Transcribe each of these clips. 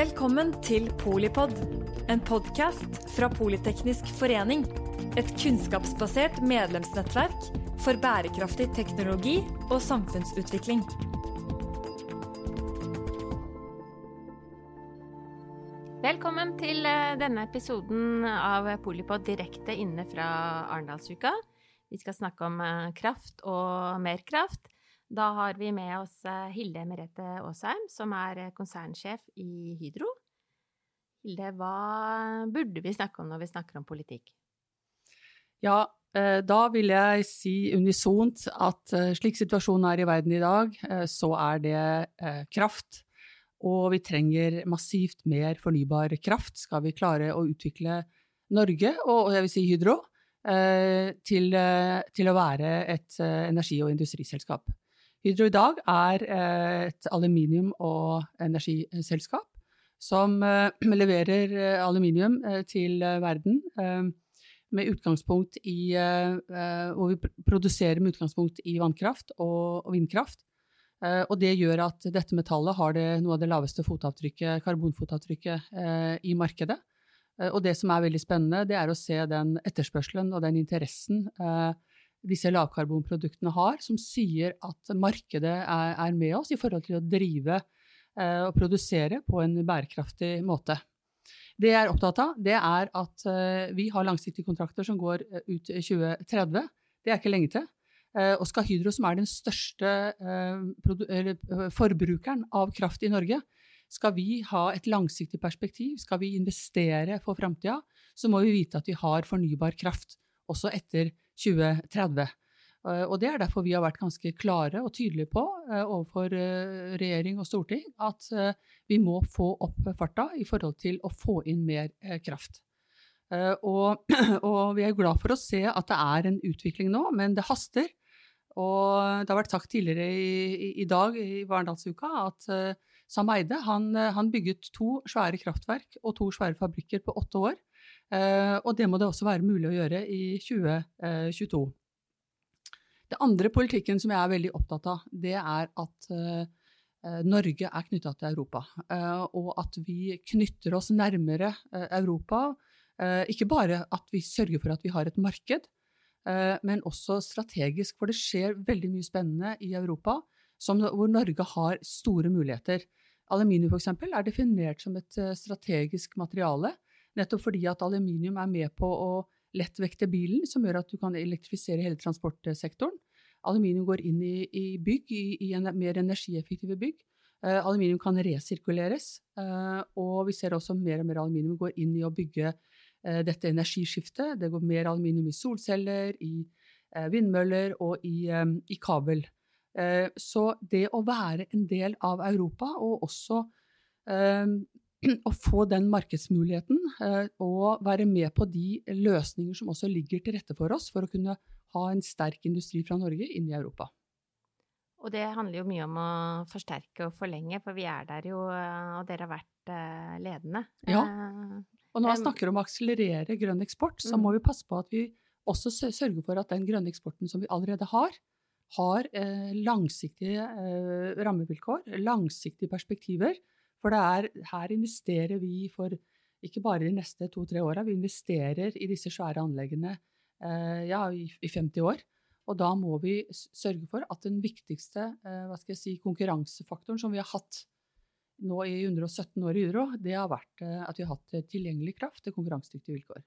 Velkommen til Polipod, en podkast fra Politeknisk forening. Et kunnskapsbasert medlemsnettverk for bærekraftig teknologi og samfunnsutvikling. Velkommen til eh, denne episoden av Polipod direkte inne fra Arendalsuka. Vi skal snakke om eh, kraft og mer kraft. Da har vi med oss eh, Hilde Merete Aasheim, som er konsernsjef i Hydro. Hilde, hva burde vi snakke om når vi snakker om politikk? Ja, da vil jeg si unisont at slik situasjonen er i verden i dag, så er det kraft og vi trenger massivt mer fornybar kraft skal vi klare å utvikle Norge, og jeg vil si Hydro, eh, til, eh, til å være et eh, energi- og industriselskap. Hydro i dag er et aluminium- og energiselskap som leverer aluminium til verden med utgangspunkt i Hvor vi produserer med utgangspunkt i vannkraft og vindkraft. Eh, og det gjør at dette metallet har det, noe av det laveste karbonfotavtrykket eh, i markedet. Eh, og det som er veldig spennende, det er å se den etterspørselen og den interessen disse lavkarbonproduktene har, som sier at markedet er, er med oss i forhold til å drive og produsere på en bærekraftig måte. Det jeg er opptatt av, det er at vi har langsiktige kontrakter som går ut 2030. Det er ikke lenge til. Eh, og skal Hydro, som er den største eh, eh, forbrukeren av kraft i Norge, skal vi ha et langsiktig perspektiv, skal vi investere for framtida, så må vi vite at vi har fornybar kraft også etter 2030. Og Det er derfor vi har vært ganske klare og tydelige på overfor regjering og storting at vi må få opp farta i forhold til å få inn mer kraft. Og, og vi er glad for å se at det er en utvikling nå, men det haster. Og det har vært sagt tidligere i, i, dag i Varendalsuka at Sam Eide han, eh, han, bygget to svære kraftverk og to svære fabrikker på åtte år. Uh, og det må det også være mulig å gjøre i 2022. Det andre politikken som jeg er veldig opptatt av, det er at uh, Norge er knytta til Europa. og at vi knytter oss nærmere Europa. ikke bare at vi sørger for at vi har et marked, Eh, men også strategisk, for det skjer veldig mye spennende i Europa som, hvor Norge har store muligheter. Aluminium for eksempel, er definert som et eh, strategisk materiale, nettopp fordi at aluminium er med på å lettvekte bilen, som gjør at du kan elektrifisere hele transportsektoren. Aluminium går inn i, i bygg, i, i en, mer energieffektive bygg. Uh, aluminium kan resirkuleres, uh, og vi ser også mer og mer aluminium går inn i å bygge uh, dette energiskiftet. Det går mer aluminium i solceller, i vindmøller og i, um, i kabel. Så det å være en del av Europa, og også å få den markedsmuligheten, og være med på de løsninger som også ligger til rette for oss, for å kunne ha en sterk industri fra Norge inn i Europa. Og det handler jo mye om å forsterke og forlenge, for vi er der jo, og dere har vært ledende. Ja. Og når man snakker om å akselerere grønn eksport, så må mm. vi passe på at vi også sørger for at den grønne eksporten som vi allerede har, har eh, langsiktige eh, rammevilkår, langsiktige perspektiver. For er, her investerer vi for ikke bare de neste to-tre åra, vi investerer i disse svære anleggene eh, ja, i, i, 50 år. Og da må vi sørge for at den viktigste eh, si, konkurransefaktoren som vi har hatt nå i 117 år i Hydro, det har vært eh, at vi har hatt tilgjengelig kraft til konkurransedyktige vilkår.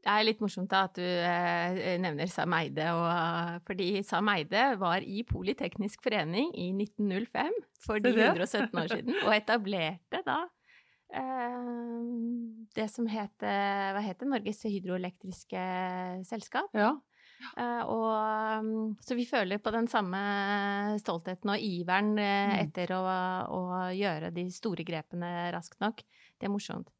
Det er litt morsomt da at du eh, nevner Sam Eide, og, fordi Sam Eide var i Politeknisk forening i 1905, for de 117 år siden, og etablerte da eh, det som het, hva heter Norges hydroelektriske selskap. Ja. Uh, og, så vi føler på den samme stoltheten og iveren uh, etter å, å, gjøre de store grepene raskt nok. Det er morsomt.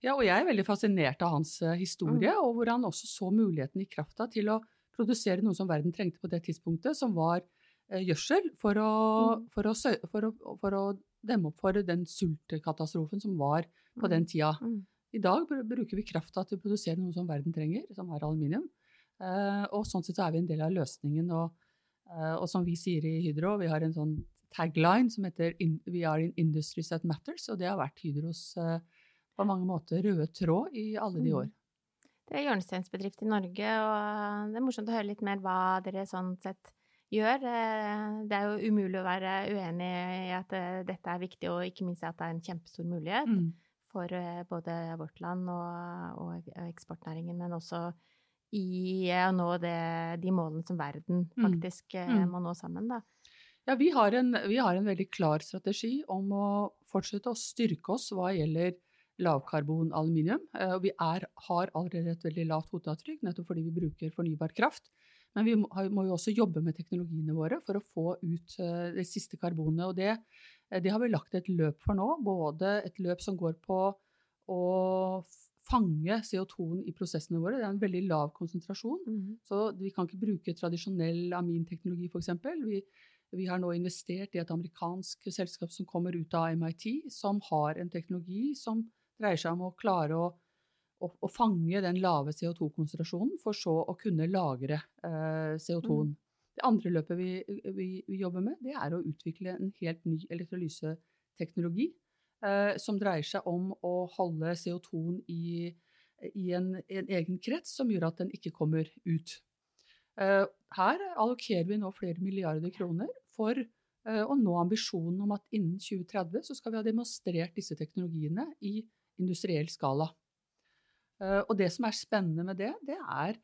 Ja, og jeg er veldig fascinert av hans uh, historie, mm. og hvor han også så muligheten i krafta til å produsere noe som verden trengte på det tidspunktet, som var gjødsel, for å, mm. for, å, for, å, for å, demme opp for den sultkatastrofen som var på den mm. tida. Mm. I dag bruker vi krafta til å produsere noe som verden trenger, som er aluminium. Eh, og sånn sett så er vi en del av løsningen. Og, eh, og som vi sier i Hydro, vi har en sånn tagline som heter 'We are in industries that matters', og det har vært Hydros på mange måter røde tråd i alle de Mm. år. Det er hjørnesteinsbedrift i Norge, og det er morsomt å høre litt mer hva dere sånn sett gjør. Eh, Det er jo umulig å være uenig i at eh, dette er viktig, og ikke minst at det er en kjempestor mulighet Mm. for eh, både vårt land og, og eksportnæringen, men også i å nå det, de målene som verden Mm. faktisk Mm. må nå sammen, da. Ja, vi har, en, vi har en veldig klar strategi om å fortsette å styrke oss hva gjelder lavkarbon aluminium. Eh, og Vi er, har allerede et veldig lavt fotavtrykk, nettopp fordi vi bruker fornybar kraft. Men vi må, jo også jobbe med teknologiene våre for å få ut eh, det siste karbonet. Og det, eh, det har vi lagt et løp for nå. Både et løp som går på å fange CO2-en i prosessene våre. Det er en veldig lav konsentrasjon. Så vi kan ikke bruke tradisjonell aminteknologi f.eks. Vi, vi har nå investert i et amerikansk selskap som kommer ut av MIT, som har en teknologi som dreier seg om å klare å, å, å fange den lave CO2-konsentrasjonen, for så å kunne lagre eh, CO2-en. Det andre løpet vi, vi, vi jobber med, det er å utvikle en helt ny elektrolyseteknologi. Eh, som dreier seg om å holde CO2-en i, i en, en egen krets som gjør at den ikke kommer ut. Eh, her allokerer vi nå flere milliarder kroner for eh, å nå ambisjonen om at innen 2030 så skal vi ha demonstrert disse teknologiene i industriell skala. Eh, og det som er spennende med det, det er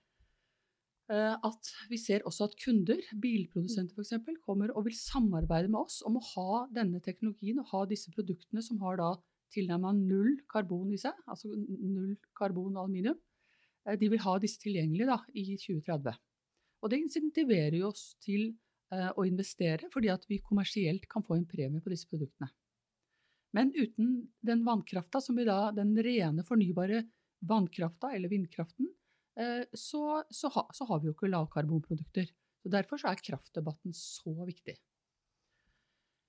eh, at vi ser også at kunder, bilprodusenter f.eks., kommer og vil samarbeide med oss om å ha denne teknologien og ha disse produktene som har da tilnærma null karbon i seg, altså null karbon og aluminium. Eh, De vil ha disse tilgjengelige da, i 2030. Og det insentiverer oss til å investere, fordi at vi kommersielt kan få en premie på disse produktene. Men uten den vannkrafta, som vi da, den rene, fornybare vannkrafta eller vindkraften, eh, så, så, ha, så har vi jo ikke lavkarbonprodukter. Så Derfor så er kraftdebatten så viktig.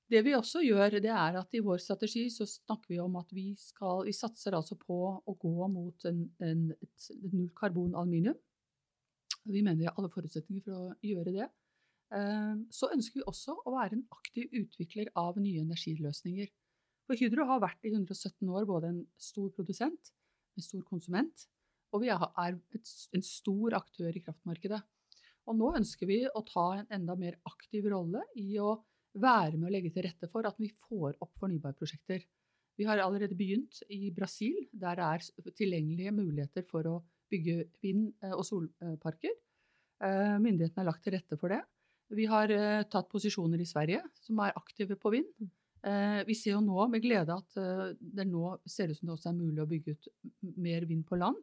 Det vi også gjør, det er at i vår strategi så snakker vi om at vi, skal, vi satser altså på å gå mot en, en, et, null karbon aluminium. Vi mener vi har alle forutsetninger for å gjøre det. Eh, Så ønsker vi også å være en aktiv utvikler av nye energiløsninger. For Hydro har vært i 117 år både en stor produsent, en stor konsument, og vi er en stor aktør i kraftmarkedet. Og nå ønsker vi å ta en enda mer aktiv rolle i å være med å legge til rette for at vi får opp fornybarprosjekter. Vi har allerede begynt i Brasil, der det er tilgjengelige muligheter for å bygge vind- og solparker. Eh, Myndighetene har lagt til rette for det. Vi har eh, tatt posisjoner i Sverige som er aktive på vind. Eh, Vi ser jo nå med glede at eh, det nå ser ut som det også er mulig å bygge ut mer vind på land,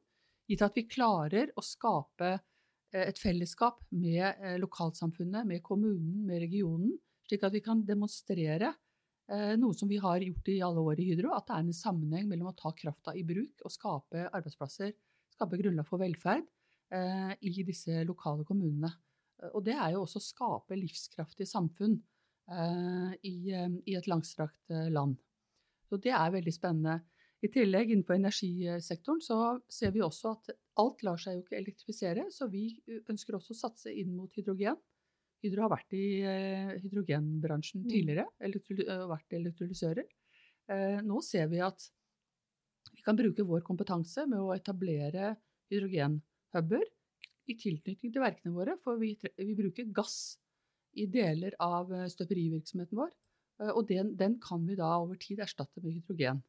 gitt at vi klarer å skape eh, et fellesskap med lokalsamfunnet, med kommunen, med regionen, slik at vi kan demonstrere noe som vi har gjort i alle år i Hydro, at det er en sammenheng mellom å ta krafta i bruk og skape arbeidsplasser, skape grunnlag for velferd i disse lokale kommunene. Og det er jo også å skape livskraftige samfunn i, eh, i et langstrakt eh, land. Så det er veldig spennende. I tillegg innenfor energisektoren så ser vi også at alt lar seg jo ikke elektrifisere, så vi ønsker også å satse inn mot hydrogen. Hydro har vært i eh, hydrogenbransjen Mm. tidligere, elektro- vært elektrolysører. Eh, nå ser vi at vi kan bruke vår kompetanse med å etablere hydrogenhuber i tilknytning til verkene våre, for vi, vi bruker gass i deler av eh, støperivirksomheten vår, eh, og den, den kan vi da over tid erstatte med hydrogen.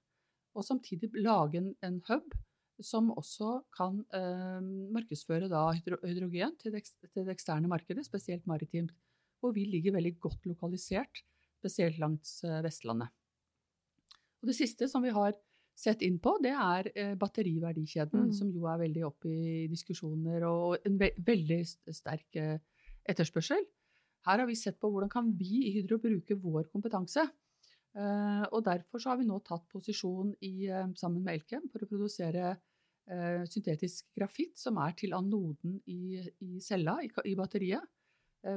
Og samtidig lage en, en hub som også kan eh, markedsføre da hydro, hydrogen til det, til det eksterne markedet, spesielt maritimt, hvor vi ligger veldig godt lokalisert, spesielt langs eh, Vestlandet. Og det siste som vi har sett inn på, det er eh, batteriverdikjeden, Mm. som jo er veldig oppe i diskusjoner og en ve veldig sterk eh, etterspørsel. Her har vi sett på hvordan kan vi i Hydro bruke vår kompetanse. Eh, og derfor så har vi nå tatt posisjon i, eh, sammen med Elkem for å produsere eh, syntetisk grafitt, som er til anoden i, i cella, i, i batteriet.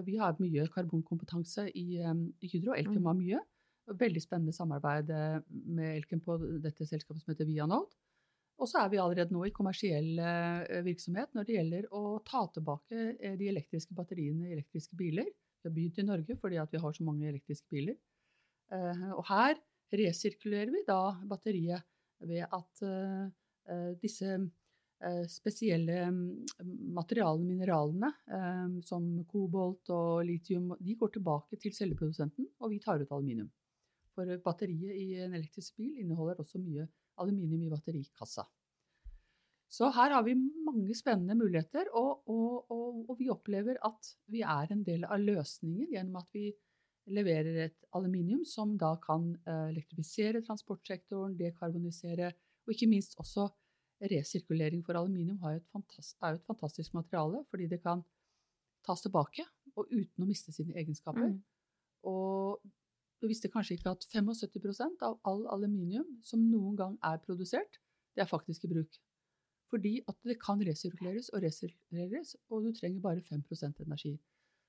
Vi har mye karbonkompetanse i, i Hydro, Elkem Mm. har mye. Veldig spennende samarbeid med Elkem på dette selskapet som heter Vianode. Og så er vi allerede nå i kommersiell virksomhet når det gjelder å ta tilbake de elektriske batteriene i elektriske biler. Vi har begynt i Norge fordi vi har så mange elektriske biler. Og her resirkulerer vi da batteriet ved at disse spesielle mm, materialene, mineralene, som kobolt og litium, de går tilbake til celleprodusenten, og vi tar ut aluminium. For batteriet i en elektrisk bil inneholder også mye aluminium i batterikassa. Så her har vi mange spennende muligheter, og, og, og, og, vi opplever at vi er en del av løsningen gjennom at vi leverer et aluminium som da kan eh, elektrifisere transportsektoren, dekarbonisere, og ikke minst også resirkulering. For aluminium er jo et fantastisk materiale fordi det kan tas tilbake og uten å miste sine egenskaper. Mm. Og du visste kanskje ikke at 75% av all aluminium som noen gang er produsert, det er faktisk i bruk. Fordi at det kan resirkuleres og resirkuleres, og du trenger bare 5% energi.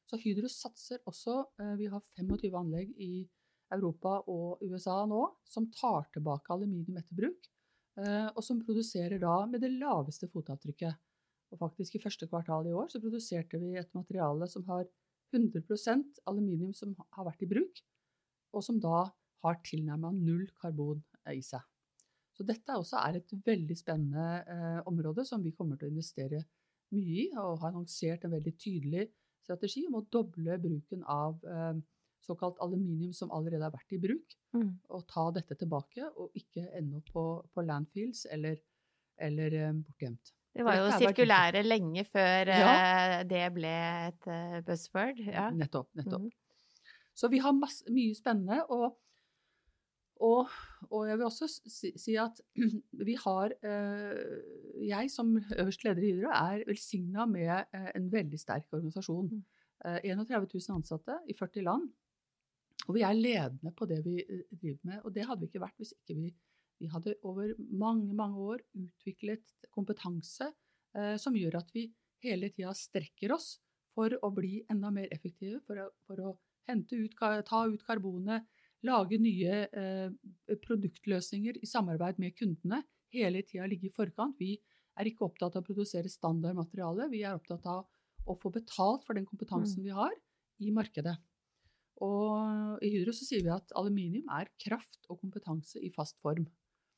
Så Hydro satser også eh, Vi har 25 anlegg i Europa og USA nå som tar tilbake aluminium etter bruk, eh, og som produserer da med det laveste fotavtrykket. Og faktisk I første kvartal i år så produserte vi et materiale som har 100% aluminium som har vært i bruk, og som da har tilnærmet null karbon eh, i seg. Så dette også er et veldig spennende eh, område som vi kommer til å investere mye i, og har annonsert en veldig tydelig strategi om å doble bruken av eh, såkalt aluminium som allerede har vært i bruk, mm. og ta dette tilbake, og ikke ende opp på, på landfills eller, eller eh, bortgjemt. Det var jo sirkulære lenge før ja. Eh, det ble et uh, buzzword. Ja. Nettopp. nettopp. Mm. Så vi har masse, mye spennende. og og, og, jeg vil også si, si at vi har eh, Jeg som øverste leder i Hydro er velsigna med eh, en veldig sterk organisasjon. Mm. Eh, 31 000 ansatte i 40 land. Og vi er ledende på det vi eh, driver med. Og det hadde vi ikke vært hvis ikke vi, vi hadde over mange, mange år utviklet kompetanse eh, som gjør at vi hele tida strekker oss for å bli enda mer effektive, for å, for å hente ut, ta ut karbonet, lage nye eh, produktløsninger i samarbeid med kundene. Hele tida ligge i forkant. Vi er ikke opptatt av å produsere standardmateriale. Vi er opptatt av å få betalt for den kompetansen mm. vi har i markedet. Og i Hydro så sier vi at aluminium er kraft og kompetanse i fast form.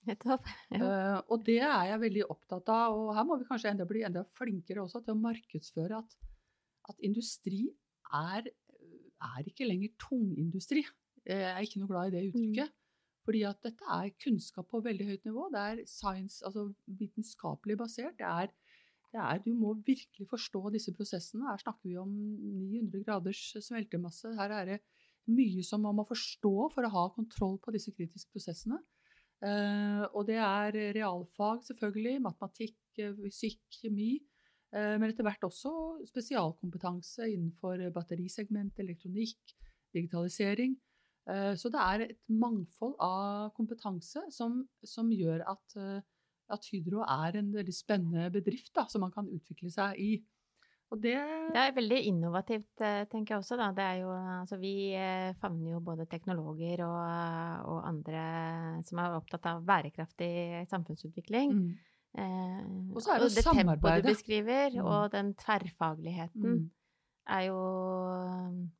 Nettopp. Ja. Uh, og det er jeg veldig opptatt av. Og her må vi kanskje enda bli enda flinkere også til å markedsføre at, at industri er, er ikke lenger tungindustri. Jeg er ikke noe glad i det mm. uttrykket. Fordi at dette er kunnskap på veldig høyt nivå. Det er science, altså vitenskapelig basert. Det er, det er, du må virkelig forstå disse prosessene. Her snakker vi om 900 graders smeltemasse. Her er det mye som man må forstå for å ha kontroll på disse kritiske prosessene. Uh, og det er realfag, selvfølgelig. Matematikk, fysikk, kjemi. Uh, men etter hvert også spesialkompetanse innenfor batterisegment, elektronikk, digitalisering. Eh, så det er et mangfold av kompetanse som, som gjør at, eh, at, Hydro er en veldig spennende bedrift da, som man kan utvikle seg i. Det, det, er veldig innovativt, eh, tenker jeg også. Da. Det er jo, altså, vi favner jo både teknologer og, og, andre som er opptatt av bærekraftig samfunnsutvikling. Mm. Eh, og så er det, det tempoet du beskriver, mm. og den tverrfagligheten. Mm er jo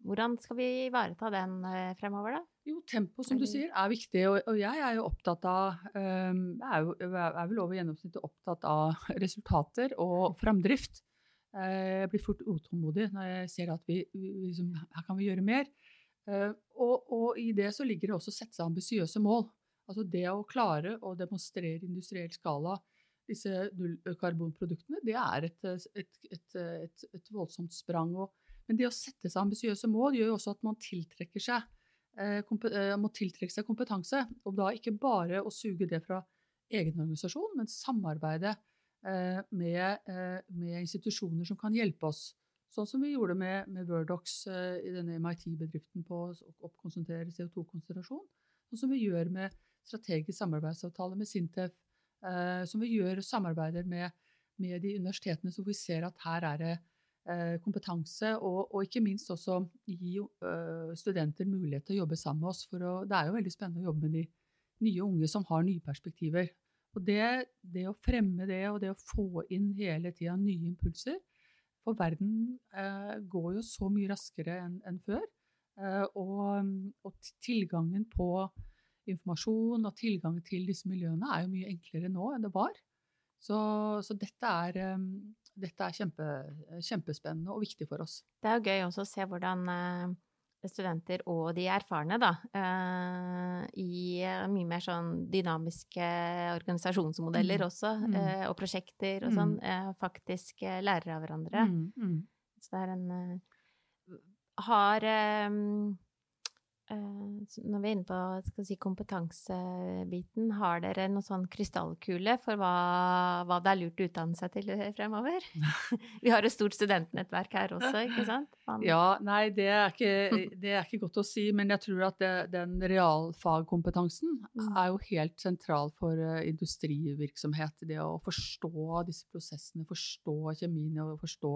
Hvordan skal vi ivareta den eh, fremover, da? Jo, tempo, som du sier, er viktig. Og, og jeg er jo opptatt av um, er, jo, er vel over gjennomsnittet opptatt av resultater og framdrift. Uh, jeg blir fort utålmodig når jeg ser at vi, liksom, her kan vi gjøre mer. Uh, og, og, i det så ligger det også å sette seg ambisiøse mål. Altså det å klare å demonstrere industriell skala disse nullkarbonproduktene, det er et, et, et, et voldsomt sprang. Og, men det å sette seg ambisiøse mål gjør jo også at man tiltrekker seg, eh, eh, må tiltrekke seg kompetanse. Og da ikke bare å suge det fra egen organisasjon, men samarbeide eh, med, med, institusjoner som kan hjelpe oss. Sånn som vi gjorde med, med Wordox eh, i denne MIT-bedriften på å oppkonsentrere CO2-konsentrasjon. Sånn som vi gjør med strategisk samarbeidsavtale med Sintef som vi gjør samarbeider med, med, de universitetene, så vi ser at her er det kompetanse, og, og, ikke minst også gi uh, studenter mulighet til å jobbe sammen med oss. For å, det er jo veldig spennende å jobbe med de nye unge som har nye perspektiver. Og det, det å fremme det, og det å få inn hele tida nye impulser For verden uh, går jo så mye raskere enn en før. Uh, og, og, tilgangen på informasjon og tilgang til disse miljøene er jo mye enklere nå enn det var. Så, så dette er, um, dette er kjempe, kjempespennende og viktig for oss. Det er jo gøy også å se hvordan uh, studenter og de erfarne, da, uh, i uh, mye mer sånn dynamiske organisasjonsmodeller mm. også, mm. og prosjekter og sånn, mm. faktisk lærer av hverandre. Mm, mm. Så det er en Har Eh, når vi er inne på si, kompetansebiten, har dere noen sånn krystallkule for hva, hva, det er lurt å utdanne seg til fremover? vi har et stort studentnettverk her også, ikke sant? Man... Ja, nei, det er, ikke, det er, ikke, godt å si, men jeg tror at det, den realfagkompetansen mm. er jo helt sentral for uh, industrivirksomhet. Det å forstå disse prosessene, forstå kjemien og forstå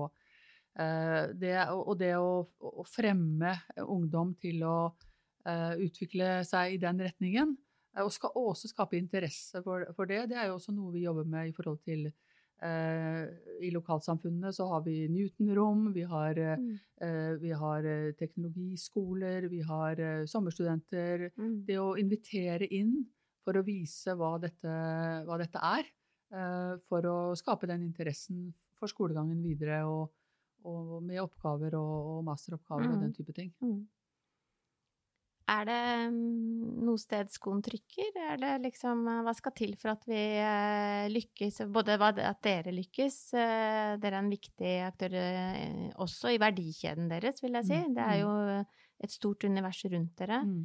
det, og det å, å fremme ungdom til å Eh, utvikle seg i den retningen. Eh, og skal også skape interesse for, for, det. Det er jo også noe vi jobber med i forhold til eh, I lokalsamfunnene så har vi Newton-rom, vi har, mm. eh, vi har teknologiskoler, vi har sommerstudenter. Mm. Det å invitere inn for å vise hva dette, hva dette er. Eh, for å skape den interessen for skolegangen videre og, og med oppgaver og, og masteroppgaver mm. og den type ting. Er det mm, noe sted skoen trykker? Er det liksom eh, Hva skal til for at vi eh, lykkes? Både at dere lykkes eh, Dere er en viktig aktør også i verdikjeden deres, vil jeg si. Mm, det er jo mm. et stort univers rundt dere. Mm.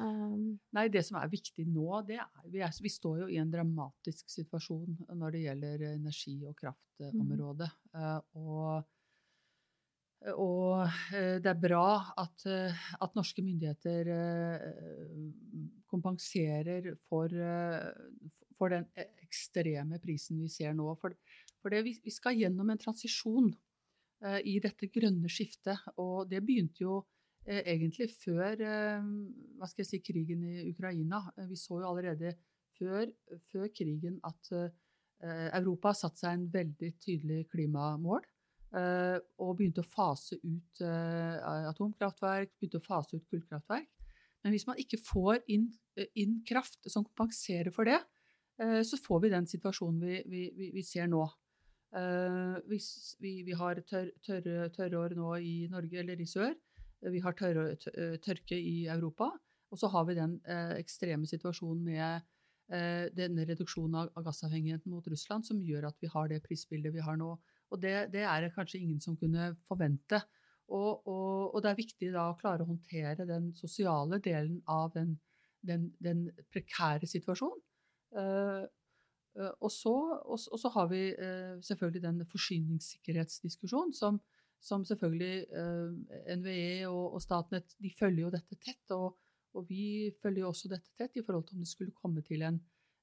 Um, Nei, det som er viktig nå, det er vi, er vi, står jo i en dramatisk situasjon når det gjelder energi- og kraftområdet. Mm. Og og eh, det er bra at, eh, at norske myndigheter eh, kompenserer for, for, den ekstreme prisen vi ser nå. For, for det, vi skal gjennom en transisjon i dette grønne skiftet. Og det begynte jo egentlig før hva skal jeg si, krigen i Ukraina. Vi så jo allerede før, før krigen at Europa satt seg en veldig tydelig klimamål. Eh, og begynte å fase ut eh, atomkraftverk, begynte å fase ut kullkraftverk. Men hvis man ikke får inn, eh, inn kraft som kompenserer for det, så får vi den situasjonen vi, vi, vi ser nå. Hvis vi, vi har tør, tørre, tørrår nå i Norge eller i sør, vi har tørre, tørke i Europa, og så har vi den ekstreme situasjonen med denne reduksjonen av gassavhengigheten mot Russland som gjør at vi har det prisbildet vi har nå. Og det, det er det kanskje ingen som kunne forvente. Og, og, og, det er viktig da å klare å håndtere den sosiale delen av den, den, den prekære situasjonen. Uh, uh, og, så, og, så, har vi uh, selvfølgelig den forsyningssikkerhetsdiskusjonen som, som selvfølgelig NVE og, Statnett de følger jo dette tett. Og, vi følger jo også dette tett i forhold til om det skulle komme til en,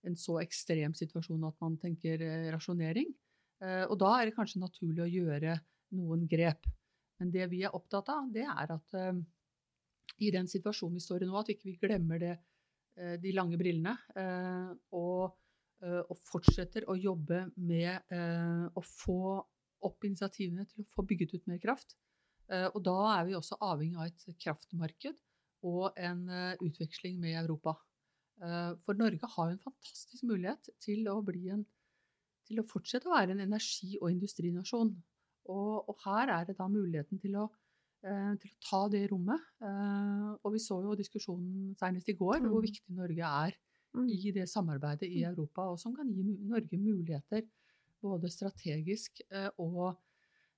en så ekstrem situasjon at man tenker rasjonering. Eh, og da er det kanskje naturlig å gjøre noen grep. Men det vi er opptatt av, det er at uh, i den situasjonen vi står i nå, at vi ikke glemmer det, uh, de lange brillene. Og, og, fortsetter å jobbe med å få opp initiativene til å få bygget ut mer kraft. og da er vi også avhengig av et kraftmarked og en utveksling med Europa. for Norge har jo en fantastisk mulighet til å bli en til å fortsette å være en energi- og industrinasjon. Og, og, her er det da muligheten til å, eh, til å ta det rommet. Eh, og vi så jo diskusjonen senest i går, mm. hvor viktig Norge er mm. i det samarbeidet i mm. Europa, og som kan gi Norge muligheter både strategisk eh, og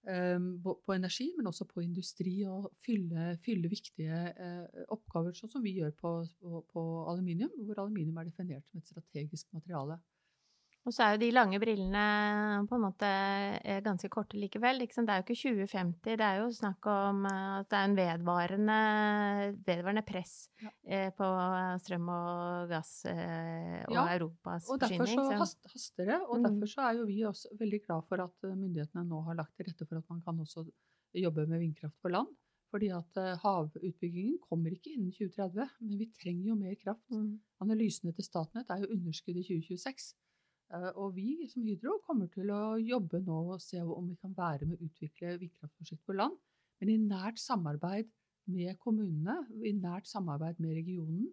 eh, på energi, men også på industri, og fylle, fylle viktige eh, oppgaver, sånn som vi gjør på, på, på aluminium, hvor aluminium er definert som et strategisk materiale. Og så er jo de lange brillene på en måte eh, ganske korte likevel. Det er jo ikke 2050, det er jo snakk om eh, at det er en vedvarende, vedvarende press ja. Eh, på strøm og gass og ja, Europas forsyning. Og derfor så haster det, og mm. derfor så er jo vi også veldig glad for at myndighetene nå har lagt til rette for at man kan også jobbe med vindkraft på land. Fordi at havutbyggingen kommer ikke innen 2030, men vi trenger jo mer kraft. Mm. Analysene til Statnett er jo underskudd i 2026. Eh, og vi som Hydro kommer til å jobbe nå og se om vi kan være med å utvikle vindkraftprosjekt på land, men i nært samarbeid med kommunene, i nært samarbeid med regionen,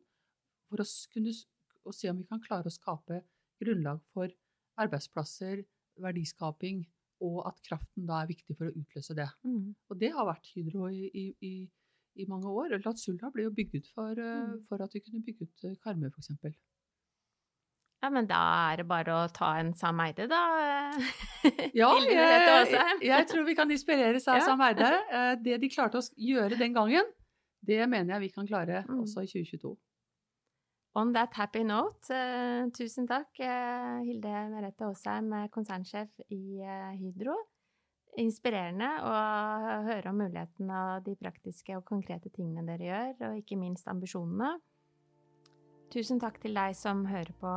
for å kunne å se om vi kan klare å skape grunnlag for arbeidsplasser, verdiskaping, og at kraften da er viktig for å utløse det. Mm. Og det har vært Hydro i, i, i, mange år. Latsulla ble jo bygget for, eh, Mm. for at vi kunne bygge ut eh, Karmøy, f.eks. Ja, men da er det bare å ta en Sam Eide, da. Ja, jeg, jeg tror vi kan inspireres av Ja. Sam Eide. Eh, Det de klarte å gjøre den gangen, det mener jeg vi kan klare Mm. også i 2022. On that happy note, eh, tusen takk, eh, Hilde Merete Aasheim, konsernsjef i Hydro. Inspirerende å høre om mulighetene og de praktiske og konkrete tingene dere gjør, og ikke minst ambisjonene. Tusen takk til deg som hører på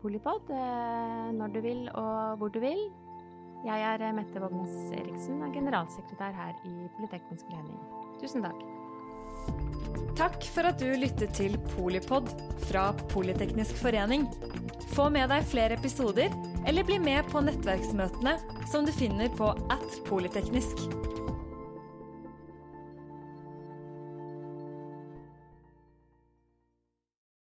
Polipod, eh, når du vil og hvor du vil. Jeg er eh, Mette Vågnes Eriksen, generalsekretær her i Politeknisk forening. Tusen takk. Takk for at du lyttet til Polipod fra Politeknisk forening. Få med deg flere episoder, eller bli med på nettverksmøtene som du finner på at polyteknisk.